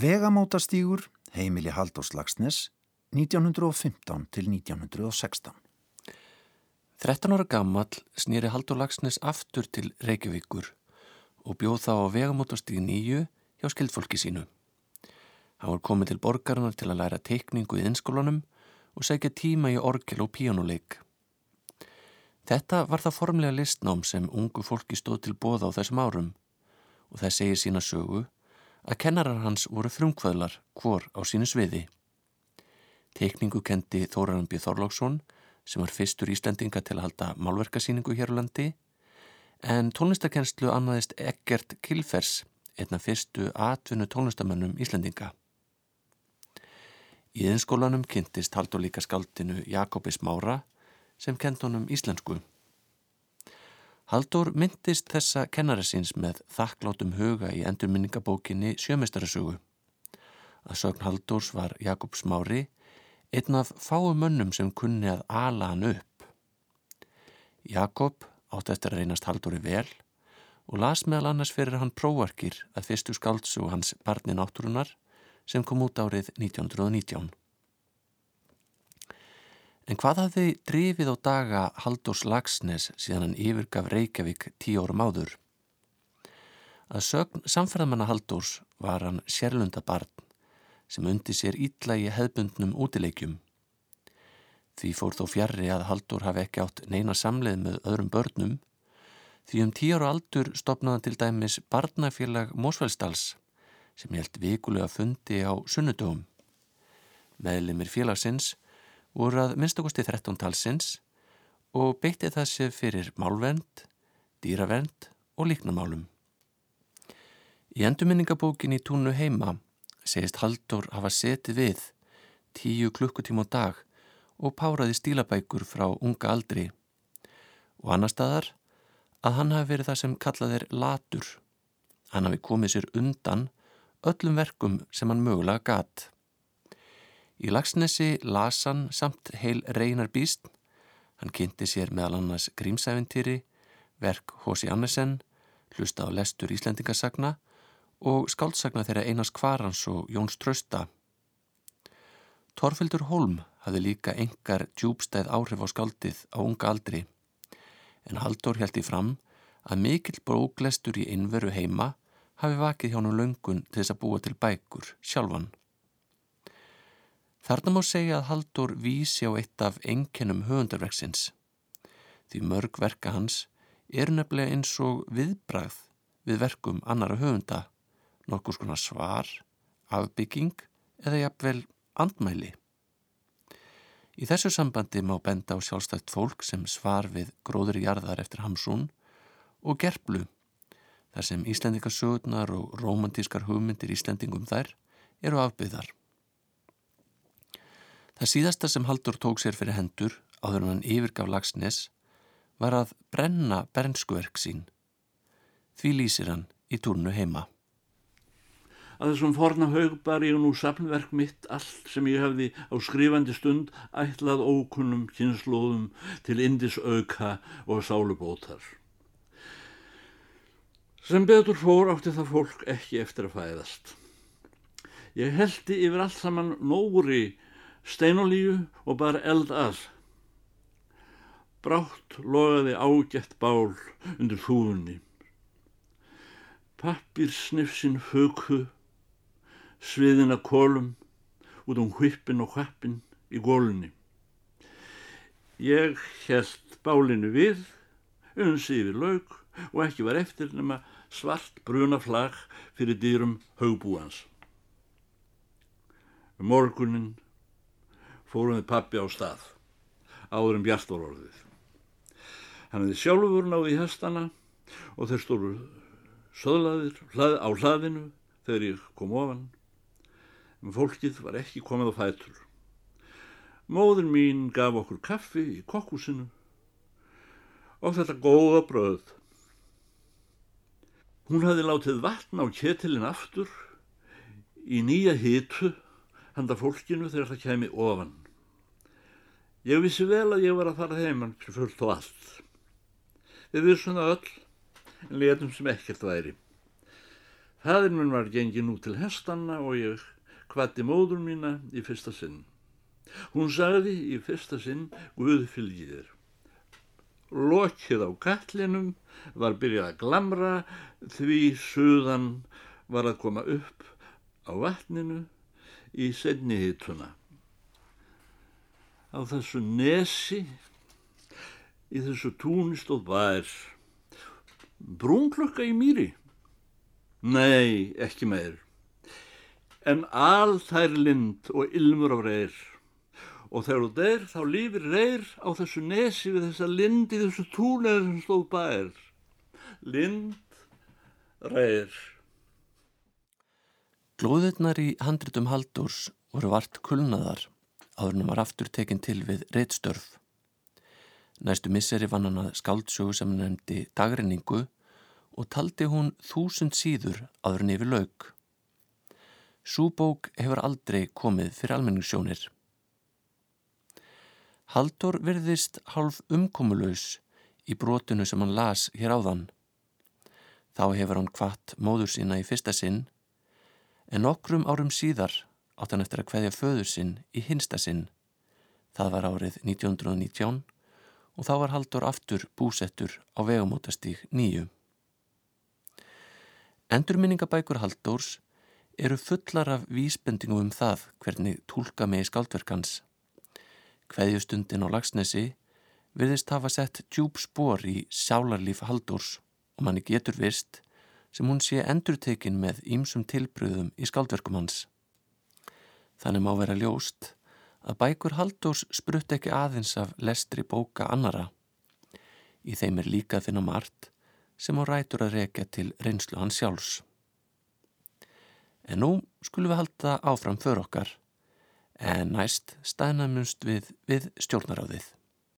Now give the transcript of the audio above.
Vegamótastígur heimili Haldós Lagsnes 1915 til 1916 13 ára gammal snýri Haldur Lagsnes aftur til Reykjavíkur og bjóð þá á vegamótastíg nýju hjá skildfólki sínu. Hann var komið til borgarinnar til að læra teikningu í innskólanum og segja tíma í orgel og píjónuleik. Þetta var það formlega listnám sem ungu fólki stóð til bóða á þessum árum og það segir sína sögu að kennarar hans voru frumkvöðlar hvor á sínu sviði. Tekningu kendi Þóraran B. Þorlóksson sem var fyrstur íslendinga til að halda málverkasíningu hér á landi en tónlistakennslu annaðist Eggert Kilfers, einna fyrstu atvinnu tónlistamönnum íslendinga. Í einskólanum kynntist Haldur líka skaldinu Jakobis Mára sem kent honum íslensku. Haldur myndist þessa kennaresins með þakklátum huga í endurminningabókinni Sjömestarasögu. Að sögn Haldurs var Jakobs Mári einn af fáu mönnum sem kunni að ala hann upp. Jakob átt eftir að reynast Halduri vel og las meðal annars fyrir hann próvarkir að fyrstu skaldsu hans barni náttúrunar sem kom út árið 1919. En hvað hafði drifið á daga Haldurs Lagsnes síðan hann yfirgaf Reykjavík tíu árum áður? Að sögn samferðamanna Haldurs var hann sérlunda barn sem undi sér ítla í hefbundnum útileikjum. Því fór þó fjarrri að Haldur hafi ekki átt neina samleið með öðrum börnum því um tíu ára aldur stopnaði til dæmis barnafélag Mósfælstals sem held vikulega fundi á sunnudögum. Meðlimir félagsins voru að minnstakosti 13 talsins og beitti það sér fyrir málvend, dýravend og líknamálum. Í endurminningabókin í túnu heima segist Haldur hafa setið við tíu klukkutíma á dag og páraði stílabækur frá unga aldri og annar staðar að hann hafi verið það sem kallað er latur. Hann hafi komið sér undan öllum verkum sem hann mögulega gatt. Í lagsnesi las hann samt heil reynar býst. Hann kynnti sér meðal annars grímsæventýri, verk H.C. Annesen, hlusta á lestur Íslendingasagna og skáldsagna þeirra Einars Kvarans og Jóns Trösta. Torfildur Holm hafði líka engar djúbstæð áhrif á skáldið á unga aldri en Haldur held í fram að mikill bróglestur í innveru heima hafi vakið hjá hann löngun til þess að búa til bækur sjálfan. Þarna má segja að Haldur vísi á eitt af enkenum höfundarverksins. Því mörg verka hans er nefnilega eins og viðbrað við verkum annara höfunda, nokkur skona svar, afbygging eða jafnvel andmæli. Í þessu sambandi má benda á sjálfstætt fólk sem svar við gróður í jarðar eftir Hamsun og gerplu, þar sem Íslendingasögurnar og romantískar hugmyndir Íslendingum þær eru afbyggðar. Það síðasta sem Haldur tók sér fyrir hendur áður en hann yfirgaf lagsnes var að brenna bernskuverk sín. Því lýsir hann í túrnu heima. Að þessum forna haug bar ég nú sapnverk mitt allt sem ég hefði á skrifandi stund ætlað ókunnum kynnslóðum til indis auka og sálubótar. Sem betur fór átti það fólk ekki eftir að fæðast. Ég heldi yfir allt saman nóri steinolíu og bara eld að. Brátt logaði ágætt bál undir húfunni. Pappir snifsin höku, sviðina kolum, út um hvippin og hvappin í gólunni. Ég held bálinu við, unsi yfir laug og ekki var eftir nema svart bruna flag fyrir dýrum haugbúans. Um morgunin fórum við pappi á stað, áður en bjart var orðið. Hann hefði sjálfur náði í hestana og þeir stóru söðlaðir hlað, á hlaðinu þegar ég kom ofan, en fólkið var ekki komið á fætur. Móður mín gaf okkur kaffi í kokkúsinu og þetta góða bröð. Hún hafði látið vatn á ketilin aftur í nýja hitu handa fólkinu þegar það kemi ofan. Ég vissi vel að ég var að fara heimann fyrir fullt og allt. Við vissum það öll, en letum sem ekkert væri. Þaðir minn var gengin út til hestanna og ég kvatti móður mína í fyrsta sinn. Hún sagði í fyrsta sinn Guð fylgir. Lokið á kallinum var byrjað að glamra því suðan var að koma upp á vatninu í senni hittuna. Á þessu nesi, í þessu túni stóð bær, brúnklokka í mýri. Nei, ekki meir. En alþær lind og ilmur á reyr. Og þegar þú deyr, þá lífir reyr á þessu nesi við þessa lind í þessu túni sem stóð bær. Lind, reyr. Glóðurnar í handritum Haldurs voru vart kulnaðar áður en var aftur tekinn til við reittstörf. Næstu misseri vann hann að skáldsögu sem nefndi dagrenningu og taldi hún þúsund síður áður en yfir laug. Súbók hefur aldrei komið fyrir almenningssjónir. Haldur virðist hálf umkomulös í brotinu sem hann las hér áðan. Þá hefur hann kvart móður sína í fyrsta sinn en nokkrum árum síðar átt hann eftir að hveðja föður sinn í hinsta sinn. Það var árið 1919 og þá var Haldur aftur búsettur á vegamótastík nýju. Endurminningabækur Haldurs eru fullar af vísbendingum um það hvernig tólka með skaldverkans. Hveðjustundin á Lagsnesi virðist hafa sett djúb spór í sálarlíf Haldurs og manni getur vist sem hún sé endurtekin með ýmsum tilbröðum í skaldverkum hans. Þannig má vera ljóst að bækur Haldurs sprutt ekki aðeins af lestri bóka annara. Í þeim er líka þinn á margt sem á rætur að rekja til reynslu hans sjálfs. En nú skulum við halda áfram för okkar en næst stæðnamjumst við við stjórnaráðið.